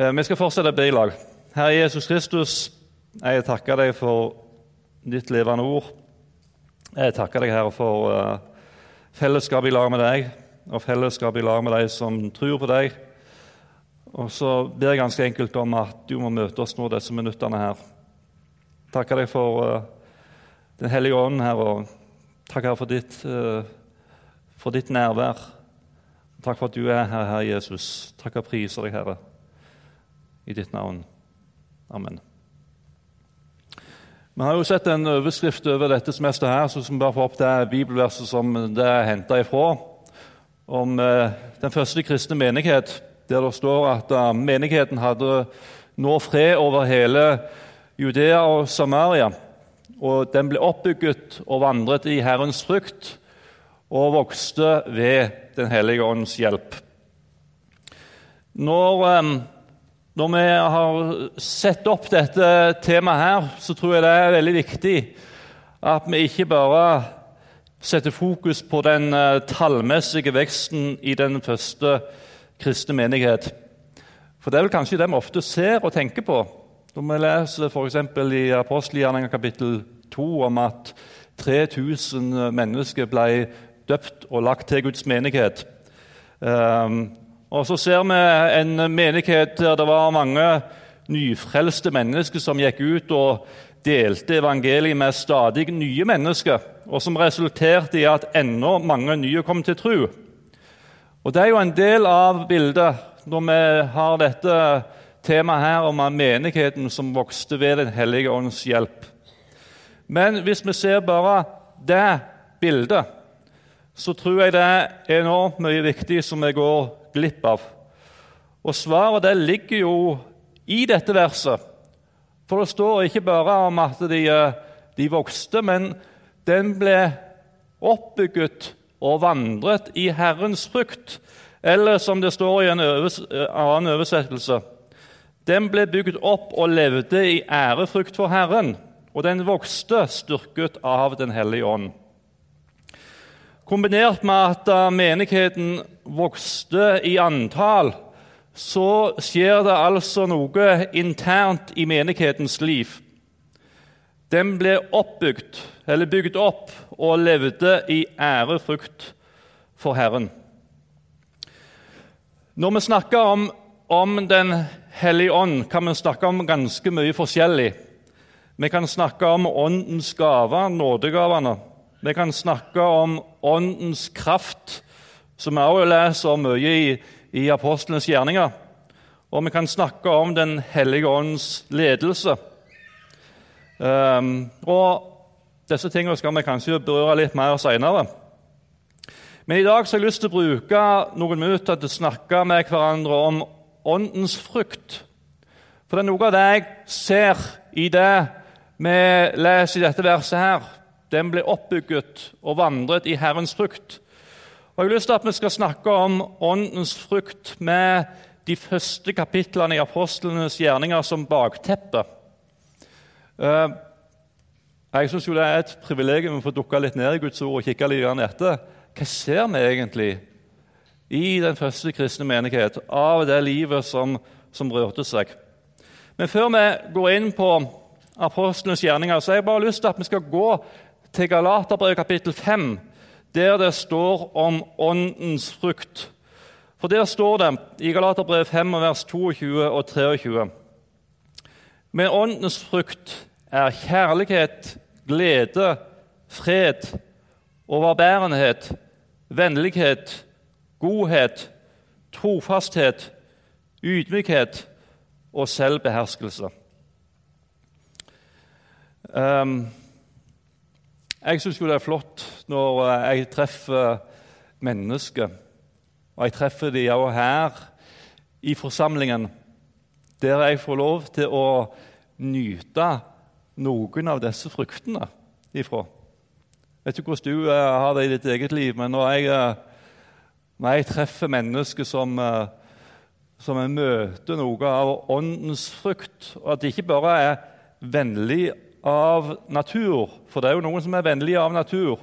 Eh, Vi skal fortsette å be i lag. Herre Jesus Kristus, jeg takker deg for ditt levende ord. Jeg takker deg, Herre, for fellesskapet fellesskap i lag med deg, og fellesskap i lag med de som tror på deg. Og så ber jeg ganske enkelt om at du må møte oss nå disse minuttene her. Takker deg for eh, Den hellige ånden, Herre, og takk, her for ditt, eh, for ditt nærvær. Takk for at du er her, Herre Jesus. Takk og priser deg, Herre, i ditt navn. Amen. Vi har jo sett en overskrift over dette semesteret her, vi bare får opp det bibelverset som det er henta ifra, om eh, den første kristne menighet, der det står at eh, menigheten hadde nå fred over hele Judea og Samaria. Og den ble oppbygget og vandret i Herrens frukt og vokste ved Den hellige ånds hjelp. Når, eh, når vi har sett opp dette temaet her, så tror jeg det er veldig viktig at vi ikke bare setter fokus på den eh, tallmessige veksten i den første kristne menighet. For det er vel kanskje det vi ofte ser og tenker på når vi leser f.eks. i apostelgjerninga kapittel 2 om at 3000 mennesker ble døpt og lagt til Guds menighet. Um, og Så ser vi en menighet der det var mange nyfrelste mennesker som gikk ut og delte evangeliet med stadig nye mennesker, og som resulterte i at enda mange nye kom til tro. Og Det er jo en del av bildet når vi har dette temaet her om menigheten som vokste ved Den hellige ånds hjelp. Men hvis vi ser bare det bildet, så tror jeg det er enormt mye viktig som vi går glipp av. Og svaret det ligger jo i dette verset. For det står ikke bare om at de, de vokste, men den ble oppbygget og vandret i Herrens frukt. Eller som det står i en annen oversettelse Den ble bygd opp og levde i ærefrukt for Herren, og den vokste styrket av Den hellige ånd. Kombinert med at menigheten vokste i antall, så skjer det altså noe internt i menighetens liv. Den ble oppbygd, eller bygd opp og levde i ærefrukt for Herren. Når vi snakker om, om Den hellige ånd, kan vi snakke om ganske mye forskjellig. Vi kan snakke om åndens gaver, nådegavene. Vi kan snakke om åndens kraft, som vi også leser mye i, i apostlenes gjerninger. Og vi kan snakke om Den hellige ånds ledelse. Um, og disse tingene skal vi kanskje berøre litt mer senere. Men i dag så har jeg lyst til å bruke noen minutter til å snakke med hverandre om åndens frukt. For det er noe av det jeg ser i det vi leser i dette verset her. Den ble oppbygget og vandret i Herrens frukt. Og Jeg har lyst til at vi skal snakke om åndens frukt med de første kapitlene i apostlenes gjerninger som bakteppe. Eh, jeg syns det er et privilegium å få dukke litt ned i Guds ord og kikke litt etter. Hva ser vi egentlig i den første kristne menighet av det livet som, som rørte seg? Men før vi går inn på apostlenes gjerninger, så har jeg bare lyst til at vi skal gå til Galaterbrevet kapittel 5, der det står om åndens frukt. For der står det i Galaterbrevet 5, vers 22 og 23 Men åndens frukt er kjærlighet, glede, fred, overbærenhet, vennlighet, godhet, trofasthet, ydmykhet og selvbeherskelse. Um, jeg syns det er flott når jeg treffer mennesker, og jeg treffer de også her i forsamlingen, der jeg får lov til å nyte noen av disse fruktene ifra. Jeg vet ikke hvordan du uh, har det i ditt eget liv, men når jeg, uh, når jeg treffer mennesker som, som jeg møter noe av åndens frukt, og at det ikke bare er vennlig av natur, for det er jo noen som er vennlige av natur,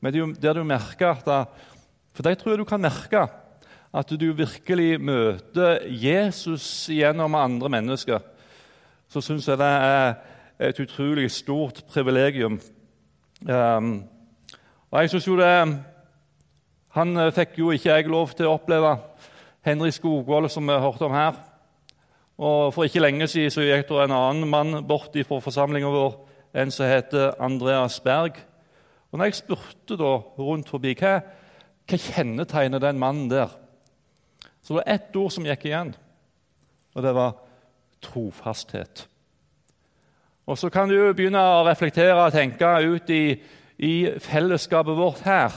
men det er jo der du merker at For det tror jeg du kan merke at du virkelig møter Jesus gjennom andre mennesker, så syns jeg det er et utrolig stort privilegium. Um, og jeg synes jo det Han fikk jo ikke jeg lov til å oppleve. Henry Skogvold, som vi hørte om her. Og For ikke lenge siden så gikk det en annen mann bort fra forsamlinga vår, en som heter Andreas Berg. Og når jeg spurte da rundt forbi hva, hva kjennetegner den mannen der, så det var ett ord som gikk igjen, og det var trofasthet. Og Så kan du begynne å reflektere og tenke ut i, i fellesskapet vårt her.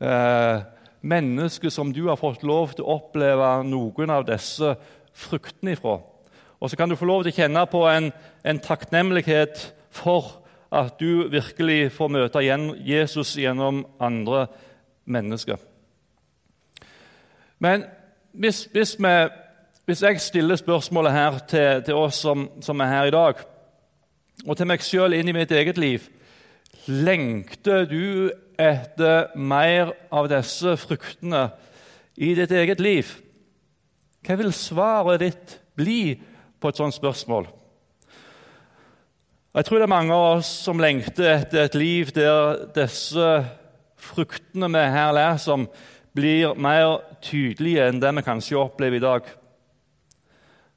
Eh, mennesker som du har fått lov til å oppleve noen av disse fruktene ifra. Og så kan du få lov til å kjenne på en, en takknemlighet for at du virkelig får møte Jesus gjennom andre mennesker. Men hvis, hvis, vi, hvis jeg stiller spørsmålet her til, til oss som, som, er her i dag, og til meg sjøl inn i mitt eget liv Lengter du etter mer av disse fruktene i ditt eget liv? Hva vil svaret ditt bli på et sånt spørsmål? Jeg tror det er mange av oss som lengter etter et liv der disse fruktene vi her leser om, blir mer tydelige enn det vi kanskje opplever i dag.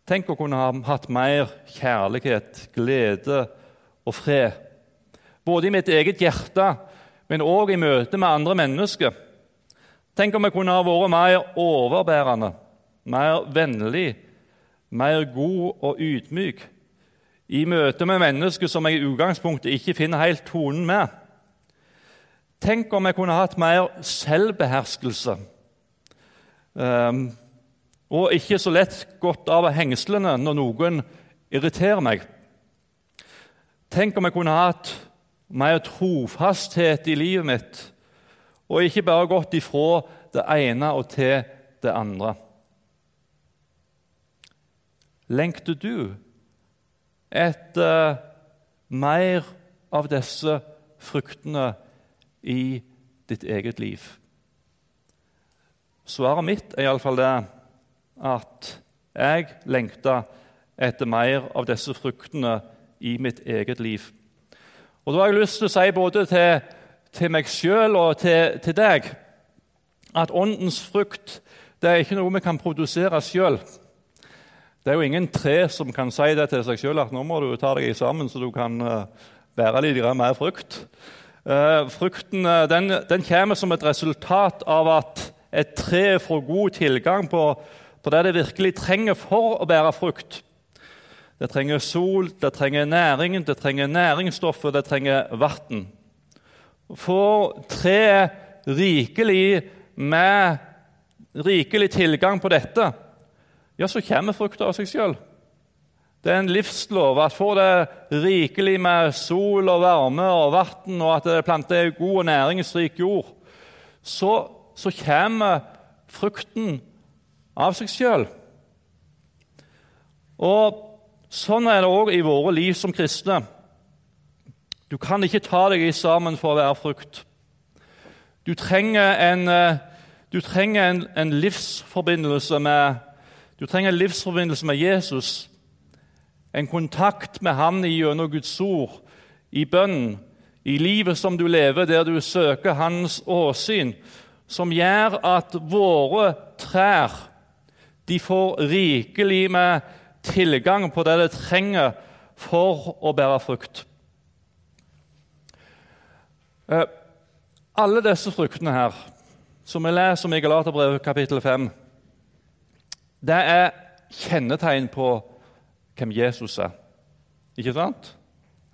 Tenk å kunne ha hatt mer kjærlighet, glede og fred. Både i mitt eget hjerte, men òg i møte med andre mennesker. Tenk om vi kunne ha vært mer overbærende, mer vennlig, mer god og ydmyk i møte med mennesker som jeg i utgangspunktet ikke finner helt tonen med. Tenk om jeg kunne hatt mer selvbeherskelse um, og ikke så lett gått av hengslene når noen irriterer meg. Tenk om jeg kunne hatt mer trofasthet i livet mitt og ikke bare gått ifra det ene og til det andre. Lengter du etter mer av disse fruktene i ditt eget liv? Svaret mitt er iallfall det at jeg lengter etter mer av disse fruktene i mitt eget liv. Og Da har jeg lyst til å si både til, til meg sjøl og til, til, deg at åndens frukt det er ikke noe vi kan produsere sjøl. Det er jo ingen tre som kan si det til seg sjøl at nå må du ta deg sammen så du kan uh, bære litt mer frukt. Uh, frukten uh, den, den, kommer som et resultat av at et tre får god tilgang på, på det det virkelig trenger for å bære frukt. Det trenger sol, det trenger næring, det trenger næringsstoffer, det trenger vann. Får treet rikelig med rikelig tilgang på dette, ja, så kommer frukta av seg sjøl. Det er en livslov at får det rikelig med sol og varme og vann, og at det planter god og næringsrik jord, så, så kommer frukten av seg sjøl. Og sånn er det òg i våre liv som kristne. Du kan ikke ta deg i sammen for å være frukt. Du trenger en, eh, du trenger en, en livsforbindelse med du trenger en livsforbindelse med Jesus, en kontakt med Han gjennom Guds ord, i bønn, i livet som du lever, der du søker Hans åsyn, som gjør at våre trær de får rikelig med tilgang på det de trenger for å bære frukt. Eh, alle disse fruktene her, som vi leser om i Galaterbrevet kapittel 5, det er kjennetegn på hvem Jesus er. Ikke sant?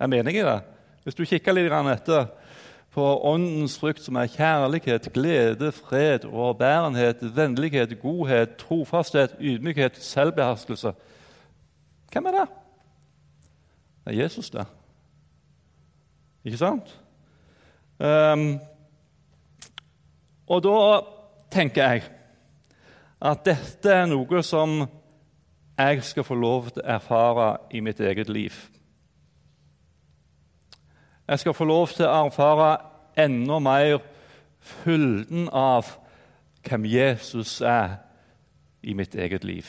Jeg mener ikke det. Hvis du kikker litt etter på åndens frukt, som er kjærlighet, glede, fred, overbærenhet, vennlighet, godhet, trofasthet, ydmykhet, selvbeherskelse Hvem er det? Det er Jesus, det. Ikke sant? Um, og da tenker jeg at dette er noe som jeg skal få lov til å erfare i mitt eget liv. Jeg skal få lov til å erfare enda mer fylden av hvem Jesus er i mitt eget liv.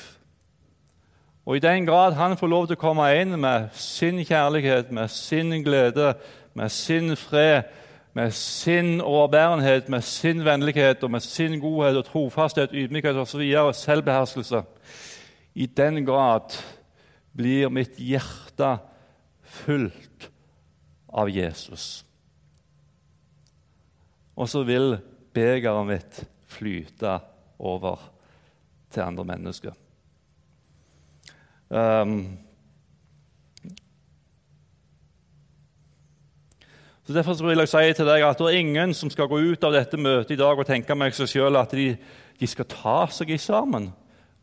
Og I den grad han får lov til å komme inn med sin kjærlighet, med sin glede, med sin fred, med sin overbærenhet, med sin vennlighet og med sin godhet og trofasthet, ydmykhet osv., selvbeherskelse I den grad blir mitt hjerte fullt av Jesus. Og så vil begeret mitt flyte over til andre mennesker. Um, så Derfor vil jeg si til deg at det er ingen som skal gå ut av dette møtet i dag og tenke med seg selv at de, de skal ta seg i sammen,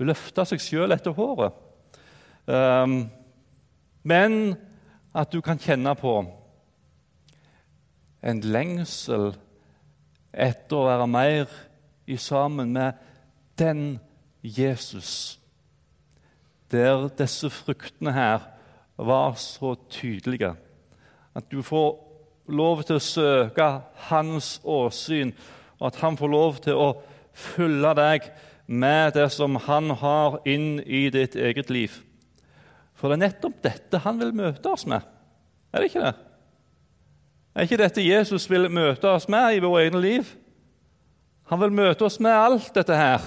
løfte seg selv etter håret. Um, men at du kan kjenne på en lengsel etter å være mer i sammen med den Jesus. Der disse fruktene her var så tydelige. At du får lov til å søke hans åsyn, og at han får lov til å fylle deg med det som han har inn i ditt eget liv. For det er nettopp dette han vil møte oss med. Er det ikke det? Er ikke dette Jesus vil møte oss med i vårt eget liv? Han vil møte oss med alt dette her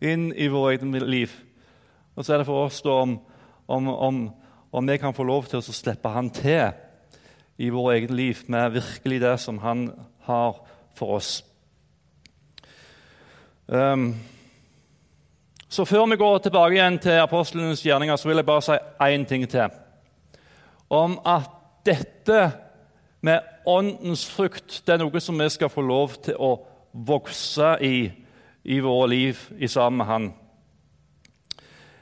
inn i vårt eget liv. Og så er det for oss da om, om, om, om vi kan få lov til å slippe han til i vårt eget liv med virkelig det som han har for oss. Um, så før vi går tilbake igjen til apostlenes gjerninger, så vil jeg bare si én ting til. Om at dette med åndens frukt det er noe som vi skal få lov til å vokse i i våre liv i sammen med Han.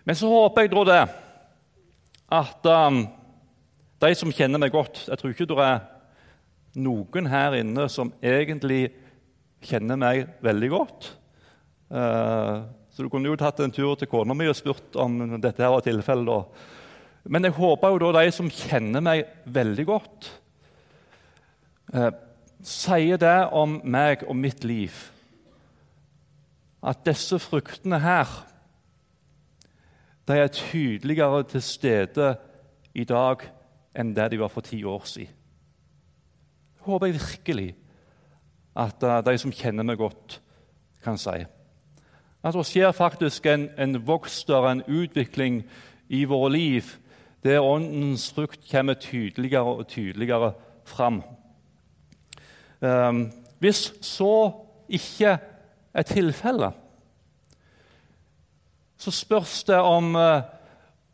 Men så håper jeg da det at um, de som kjenner meg godt Jeg tror ikke det er noen her inne som egentlig kjenner meg veldig godt. Uh, så du kunne jo tatt en tur til kona mi og spurt om dette her var tilfellet. Men jeg håper jo da de som kjenner meg veldig godt, eh, sier det om meg og mitt liv. At disse fruktene her de er tydeligere til stede i dag enn det de var for ti år siden. Håper jeg virkelig at eh, de som kjenner meg godt, kan si. At det skjer faktisk en, en vokst og en utvikling i våre liv der Åndens frukt kommer tydeligere og tydeligere fram. Um, hvis så ikke er tilfellet, så spørs det om, uh,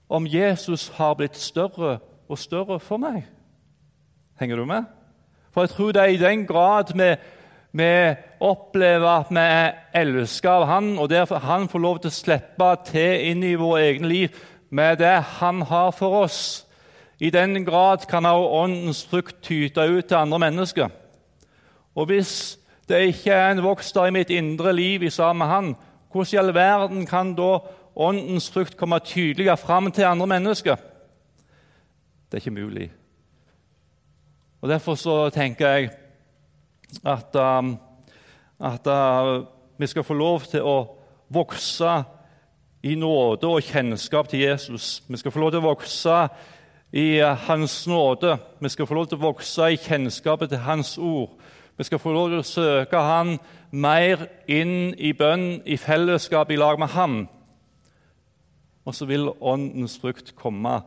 om Jesus har blitt større og større for meg. Henger du med? For jeg tror det er i den grad vi vi opplever at vi er elsket av Han, og derfor Han får lov til å slippe til inn i vårt eget liv med det Han har for oss. I den grad kan også Åndens frukt tyte ut til andre mennesker. Og hvis det ikke er en vokster i mitt indre liv i sammen med Han, hvordan i all verden kan da Åndens frukt komme tydeligere fram til andre mennesker? Det er ikke mulig. Og Derfor så tenker jeg at, um, at uh, vi skal få lov til å vokse i nåde og kjennskap til Jesus. Vi skal få lov til å vokse i uh, Hans nåde. Vi skal få lov til å vokse i kjennskapet til Hans ord. Vi skal få lov til å søke Han mer inn i bønn, i fellesskap i lag med Ham. Og så vil Åndens frukt komme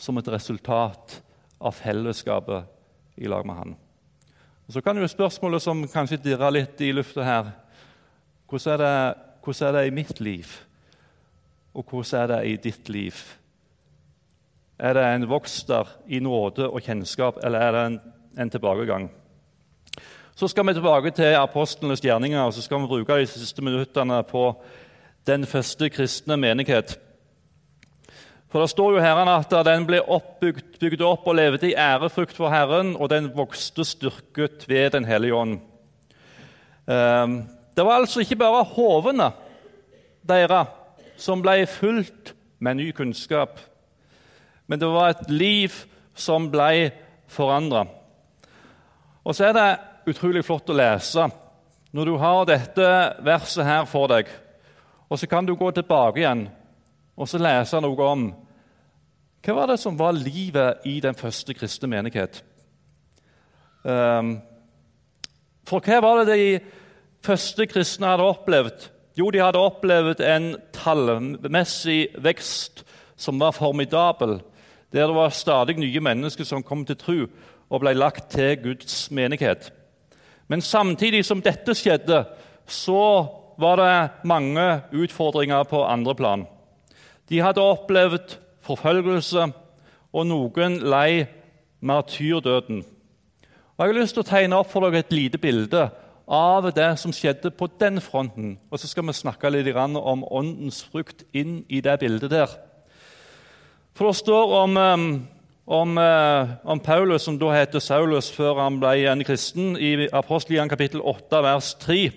som et resultat av fellesskapet i lag med Han. Og Så kan jo spørsmålet som kanskje dirrer litt i lufta her hvordan er, det, hvordan er det i mitt liv, og hvordan er det i ditt liv? Er det en vokster i nåde og kjennskap, eller er det en, en tilbakegang? Så skal vi tilbake til apostlenes gjerninger og så skal vi bruke de siste minuttene på den første kristne menighet. For Det står jo her at den ble bygd opp og levde i ærefrukt for Herren, og den vokste styrket ved Den hellige ånd. Ehm, det var altså ikke bare hovene deres som ble fulgt med ny kunnskap, men det var et liv som ble forandra. Og så er det utrolig flott å lese når du har dette verset her for deg, og så kan du gå tilbake igjen og så lese noe om hva var det som var livet i den første kristne menighet. Um, for hva var det de første kristne hadde opplevd? Jo, de hadde opplevd en tallmessig vekst som var formidabel, der det var stadig nye mennesker som kom til tro og ble lagt til Guds menighet. Men samtidig som dette skjedde, så var det mange utfordringer på andre plan. De hadde opplevd forfølgelse, og noen lei martyrdøden. Og Jeg har lyst til å tegne opp for dere et lite bilde av det som skjedde på den fronten. Og så skal vi snakke litt om åndens frukt inn i det bildet der. For det står om om, eh, om, Paulus, som da heter Saulus før han ble en kristen, i Apostelgjerningen kapittel 8, vers 3,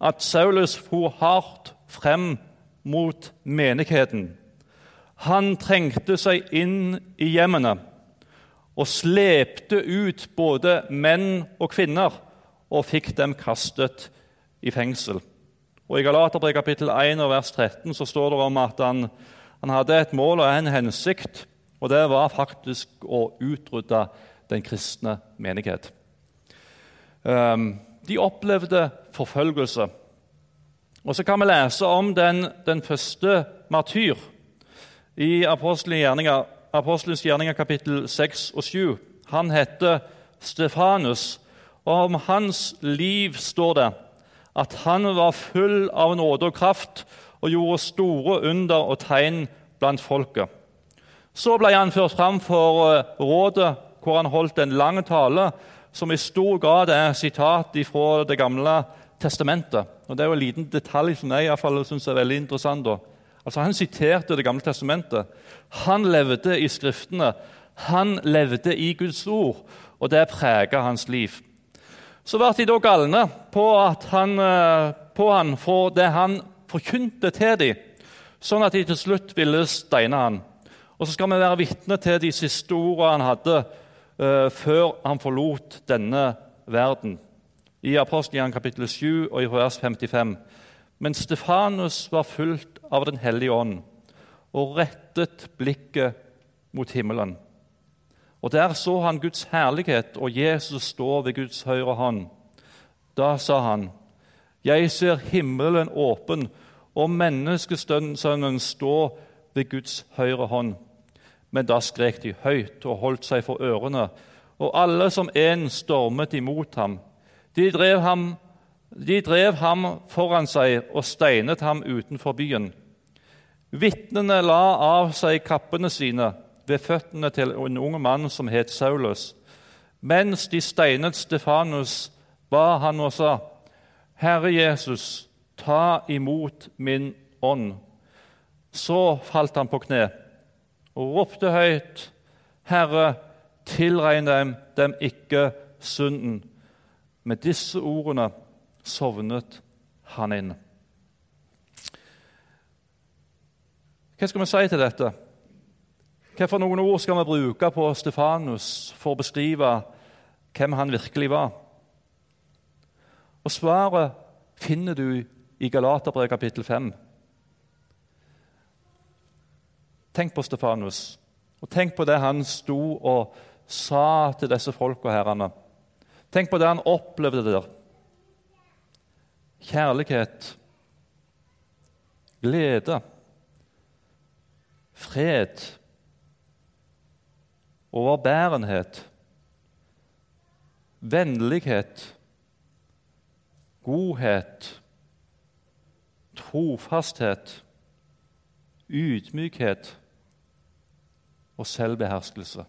at Saulus for hardt frem mot menigheten. Han trengte seg inn i hjemmene og slepte ut både menn og kvinner og fikk dem kastet i fengsel. Og I Galaterbrevet kapittel 1 vers 13 så står det om at han, han hadde et mål og en hensikt og det var faktisk å utrydde den kristne menighet. Ehm, de opplevde forfølgelse. Og Så kan vi lese om den, den første martyr i Apostelens gjerninger kapittel 6 og 7. Han heter Stefanus, og om hans liv står det at han var full av nåde og kraft og gjorde store under og tegn blant folket. Så ble han ført fram for eh, rådet, hvor han holdt en lang tale som i stor grad er sitat fra Det gamle testamentet. Og Det er jo en liten detalj som jeg i fall synes er veldig interessant. Da. Altså, Han siterte Det gamle testamentet. Han levde i Skriftene. Han levde i Guds ord, og det prega hans liv. Så ble de da galne på, han, eh, på han for det han forkynte til dem, sånn at de til slutt ville steine han. Og så skal vi være vitne til de siste ordene han hadde uh, før han forlot denne verden. I Apostelgjerningen kapittel 7 og i vers 55. Men Stefanus var fulgt av Den hellige ånd og rettet blikket mot himmelen. Og Der så han Guds herlighet og Jesus stå ved Guds høyre hånd. Da sa han, 'Jeg ser himmelen åpen og menneskesønnen stå ved Guds høyre hånd.' Men da skrek de høyt og holdt seg for ørene, og alle som en stormet imot ham. De drev ham, de drev ham foran seg og steinet ham utenfor byen. Vitnene la av seg kappene sine ved føttene til en ung mann som het Saulus. Mens de steinet Stefanus, ba han og sa, Herre Jesus, ta imot min ånd. Så falt han på kne og ropte høyt, 'Herre, tilregn dem, dem ikke synden.' Med disse ordene sovnet han inn. Hva skal vi si til dette? Hva for noen ord skal vi bruke på Stefanus for å beskrive hvem han virkelig var? Og Svaret finner du i Galaterbrevet kapittel 5. Tenk på Stefanus, og tenk på det han sto og sa til disse folka herrene. Tenk på det han opplevde der. Kjærlighet, glede, fred, overbærenhet, vennlighet, godhet, trofasthet, ydmykhet og selvbeherskelse.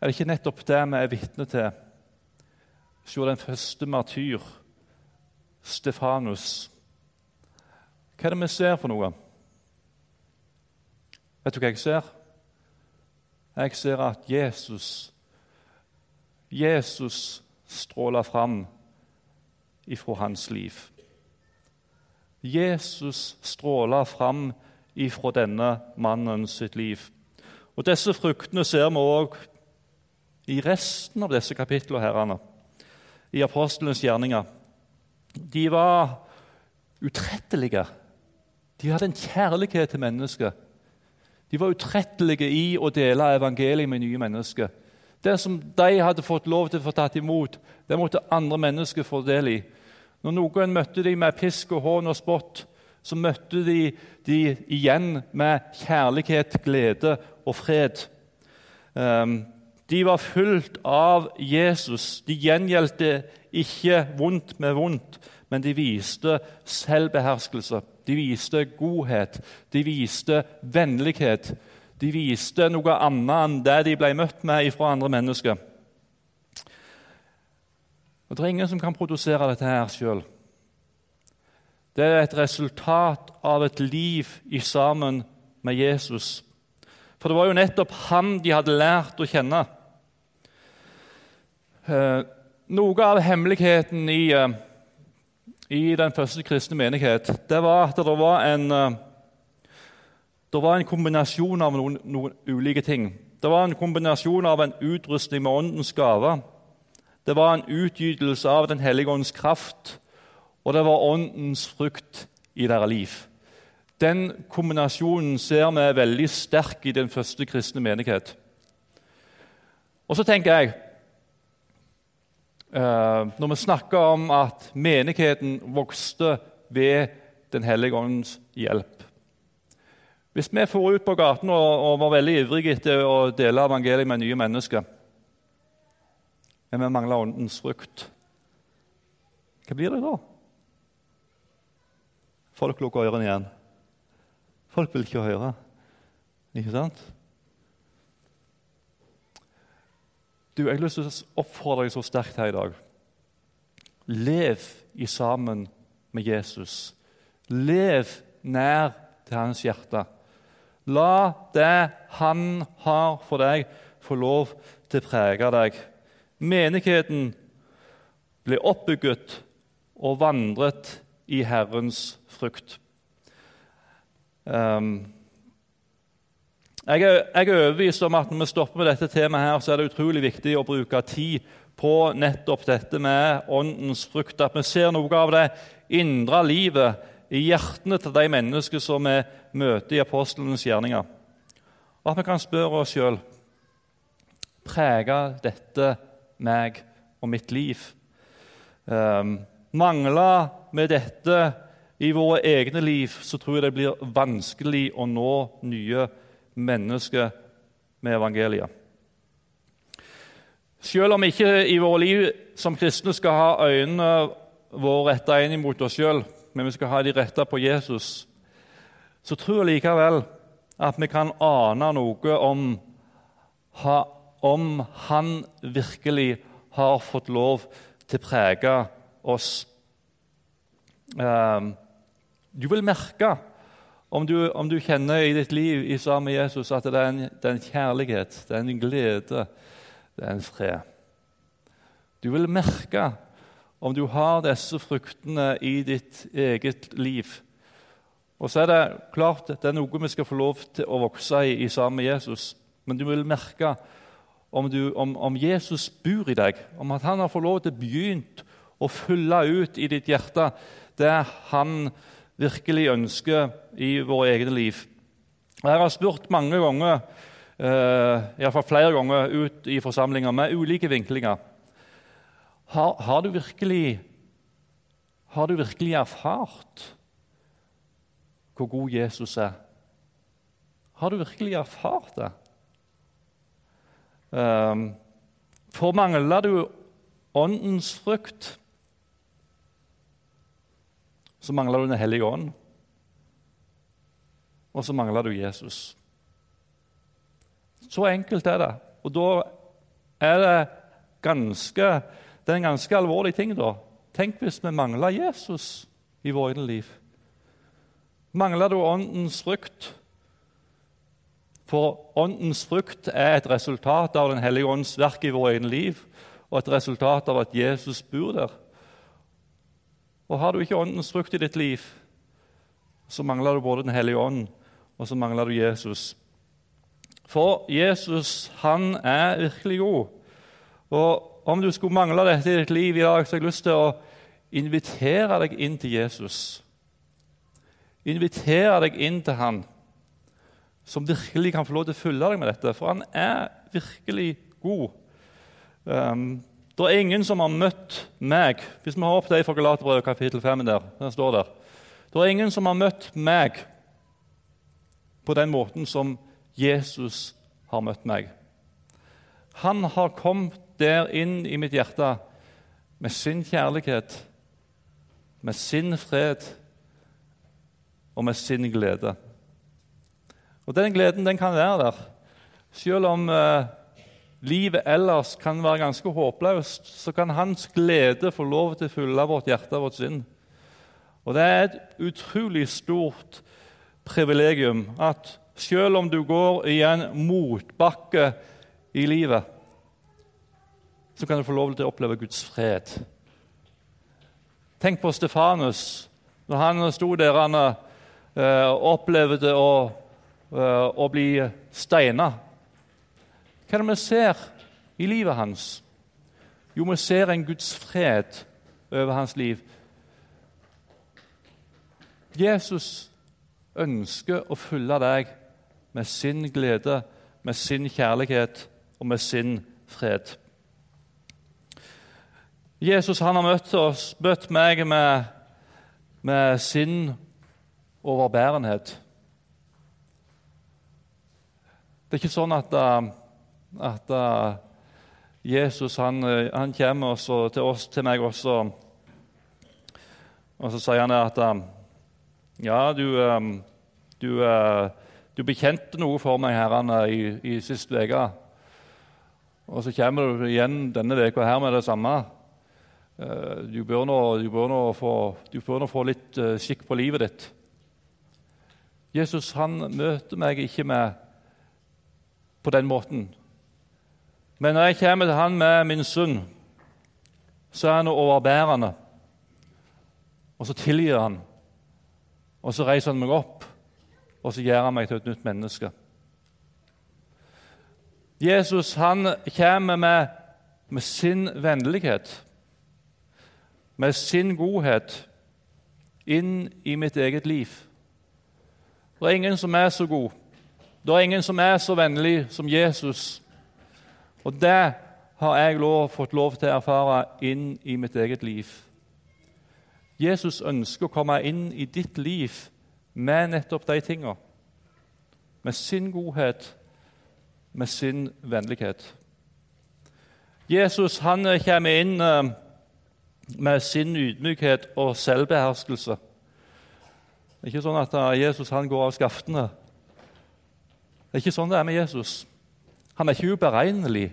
Er det ikke nettopp det vi er vitne til Se den første martyr, Stefanus? Hva er det vi ser for noe? Vet du hva jeg ser? Jeg ser at Jesus Jesus stråler fram ifra hans liv. Jesus stråler fram ifra denne mannen sitt liv. Og Disse fruktene ser vi òg i resten av disse kapitlene herrene, i apostlenes gjerninger. De var utrettelige. De hadde en kjærlighet til mennesket. De var utrettelige i å dele evangeliet med nye mennesker. Det som de hadde fått lov til å få tatt imot, det måtte andre mennesker få del i. Når noen møtte dem med pisk og hån og spott, så møtte de de igjen med kjærlighet, glede og fred. Um, de var fulgt av Jesus. De gjengjeldte ikke vondt med vondt, men de viste selvbeherskelse. De viste godhet, de viste vennlighet. De viste noe annet enn det de ble møtt med fra andre mennesker. Og Det er ingen som kan produsere dette her sjøl. Det er et resultat av et liv i sammen med Jesus. For det var jo nettopp ham de hadde lært å kjenne. Eh, noe av hemmeligheten i, eh, i den første kristne menighet det var at det var en, eh, det var en kombinasjon av noen, noen ulike ting. Det var en kombinasjon av en utrustning med Åndens gave. Det var en utgytelse av Den hellige ånds kraft og det var åndens frukt i deres liv. Den kombinasjonen ser vi veldig sterk i den første kristne menighet. Og så tenker jeg Når vi snakker om at menigheten vokste ved Den hellige åndens hjelp Hvis vi for ut på gaten og, og var veldig ivrige etter å dele evangeliet med nye mennesker, men vi mangler åndens frukt, hva blir det da? Folk lukker ørene igjen. Folk vil ikke høre. Ikke sant? Du, Jeg har lyst til å oppfordre deg så sterkt her i dag. Lev i sammen med Jesus. Lev nær til hans hjerte. La det han har for deg, få lov til å prege deg. Menigheten blir oppbygget og vandret i Herrens frukt. Um, jeg er, jeg er overbevist om at når vi stopper med dette temaet, her, så er det utrolig viktig å bruke tid på nettopp dette med åndens frukt. At vi ser noe av det indre livet i hjertene til de mennesker som vi møter i apostlenes gjerninger. Og at vi kan spørre oss sjøl preger dette meg og mitt liv. Um, mangler vi dette i våre egne liv, så tror jeg det blir vanskelig å nå nye mennesker med evangeliet. Selv om vi ikke i våre liv som kristne skal ha øynene våre retta inn mot oss sjøl, men vi skal ha de retta på Jesus, så tror jeg likevel at vi kan ane noe om, om han virkelig har fått lov til å prege oss. Um, du vil merke, om du, om du, kjenner i ditt liv i sammen med Jesus, at det er, en, det er en kjærlighet, det er en glede, det er en fred. Du vil merke om du har disse fruktene i ditt eget liv. Og så er det klart at det er noe vi skal få lov til å vokse i, i sammen med Jesus. Men du vil merke om, du, om, om, Jesus bor i deg, om at han har fått lov til å begynne å fylle ut i ditt hjerte det han virkelig ønsker i våre egne liv. Jeg har spurt mange ganger, eh, iallfall flere ganger, ut i forsamlinger med ulike vinklinger. Har, har, du virkelig, har du virkelig erfart hvor god Jesus er? Har du virkelig erfart det? Um, for mangler du åndens frukt, så mangler du Den hellige ånd, og så mangler du Jesus. Så enkelt er det. Og da er det ganske, det er en ganske alvorlig ting. da. Tenk hvis vi mangler Jesus i våre liv. Mangler du åndens frukt? For åndens frukt er et resultat av Den hellige ånds verk i våre egne liv, og et resultat av at Jesus bor der. Og Har du ikke Åndens frukt i ditt liv, så mangler du både Den hellige ånd og så mangler du Jesus. For Jesus han er virkelig god. Og Om du skulle mangle dette i ditt liv i dag, så har jeg lyst til å invitere deg inn til Jesus. Invitere deg inn til Han som virkelig kan få lov til å fylle deg med dette, for han er virkelig god. Um, det er ingen som har møtt meg Hvis vi har opp det fra Galaterbrevet kapittel 5 der, den står der. Det er ingen som har møtt meg på den måten som Jesus har møtt meg. Han har kommet der inn i mitt hjerte med sin kjærlighet, med sin fred og med sin glede. Og Den gleden den kan være der. Selv om eh, livet ellers kan være ganske håpløst, så kan hans glede få lov til å fylle vårt hjerte og vårt sinn. Og Det er et utrolig stort privilegium at selv om du går i en motbakke i livet, så kan du få lov til å oppleve Guds fred. Tenk på Stefanus. Når han sto der han uh, opplevde å å eh, bli steina. Hva er det vi ser i livet hans? Jo, vi ser en Guds fred over hans liv. Jesus ønsker å fylle deg med sin glede, med sin kjærlighet og med sin fred. Jesus han har møtt oss, møtt meg med, med sin overbærenhet. Det er ikke sånn at, eh, at uh, Jesus han, eh, han kommer også, til oss, til meg også, og så sier han at Ja, du, du, du bekjente noe for meg herrene i, i sist uke. Og så kommer du igjen denne uka her med det samme. Du bør nå, du bør få, du bør nå få litt skikk på livet ditt. Jesus han møter meg ikke med på den måten. Men når jeg kommer til han med min sønn, så er han overbærende. Og så tilgir han. Og så reiser han meg opp, og så gjør han meg til et nytt menneske. Jesus han kommer med, med sin vennlighet, med sin godhet, inn i mitt eget liv. Det er ingen som er så god det er ingen som er så vennlig som Jesus. Og det har jeg lov, fått lov til å erfare inn i mitt eget liv. Jesus ønsker å komme inn i ditt liv med nettopp de tingene. Med sin godhet, med sin vennlighet. Jesus han kommer inn eh, med sin ydmykhet og selvbeherskelse. Det er ikke sånn at eh, Jesus han går av skaftene. Det er ikke sånn det er med Jesus. Han er ikke uberegnelig.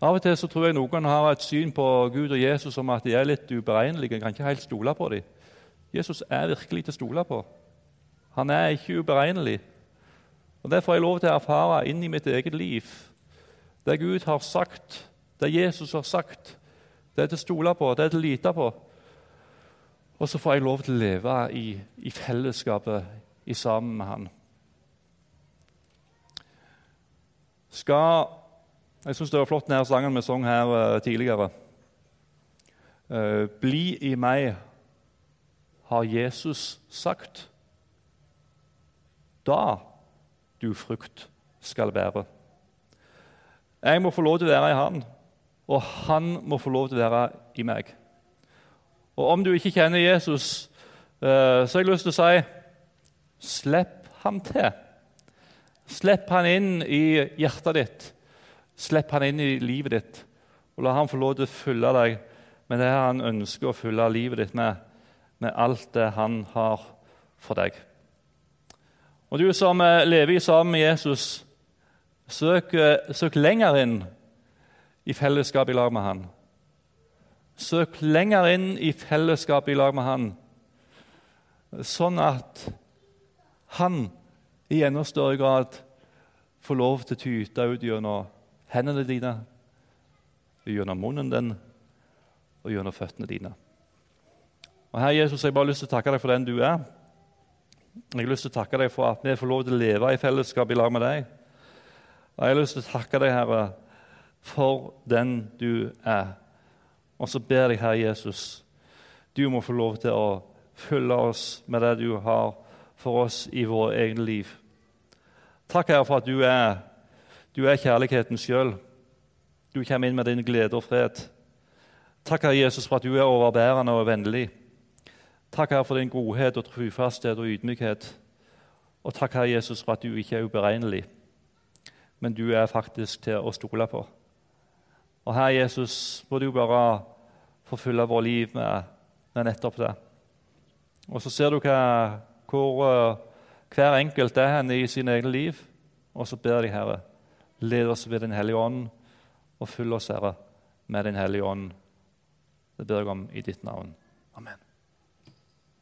Av og til så tror jeg noen har et syn på Gud og Jesus som at de er litt uberegnelige. En kan ikke helt stole på dem. Jesus er virkelig til å stole på. Han er ikke uberegnelig. Og Det får jeg lov til å erfare inn i mitt eget liv. Det Gud har sagt, det Jesus har sagt, det er til å stole på, det er til å lite på. Og så får jeg lov til å leve i, i fellesskapet i sammen med Han. skal Jeg syns det var flott denne sangen vi sang her uh, tidligere. Uh, Bli i meg, har Jesus sagt. Da du frukt skal bære. Jeg må få lov til å være i Han, og Han må få lov til å være i meg. Og Om du ikke kjenner Jesus, uh, så har jeg lyst til å si slipp ham til. Slipp han inn i hjertet ditt. Slipp han inn i livet ditt. Og la han få lov til å fylle deg med det han ønsker å fylle livet ditt med, med alt det han har for deg. Og du som eh, lever sammen med Jesus, søk, eh, søk lenger inn i fellesskap i lag med han. Søk lenger inn i fellesskap i lag med han, sånn at han i enda større grad får lov til å tyte ut gjennom hendene dine, gjennom munnen din og gjennom føttene dine. Og Herre Jesus, jeg bare har lyst til å takke deg for den du er. Jeg har lyst til å takke deg for at vi får lov til å leve i fellesskap i lag med deg. Og jeg har lyst til å takke deg, Herre, for den du er. Og så ber jeg, Herre Jesus, du må få lov til å fylle oss med det du har for oss i våre egne liv. Takk, Herre, for at du er, du er kjærligheten sjøl. Du kommer inn med din glede og fred. Takk, Herre Jesus, for at du er overbærende og vennlig. Takk, Herre, for din godhet og trufasthet og ydmykhet. Og takk, Herre Jesus, for at du ikke er uberegnelig, men du er faktisk til å stole på. Og Herre Jesus, må du bare forfylle vårt liv med, med nettopp det. Og så ser du hva, hvor uh, hver enkelt er hen i sine egne liv. Og så ber de, Herre, led oss ved Den hellige ånd, og følg oss, Herre, med Den hellige ånd. Det ber jeg om i ditt navn. Amen.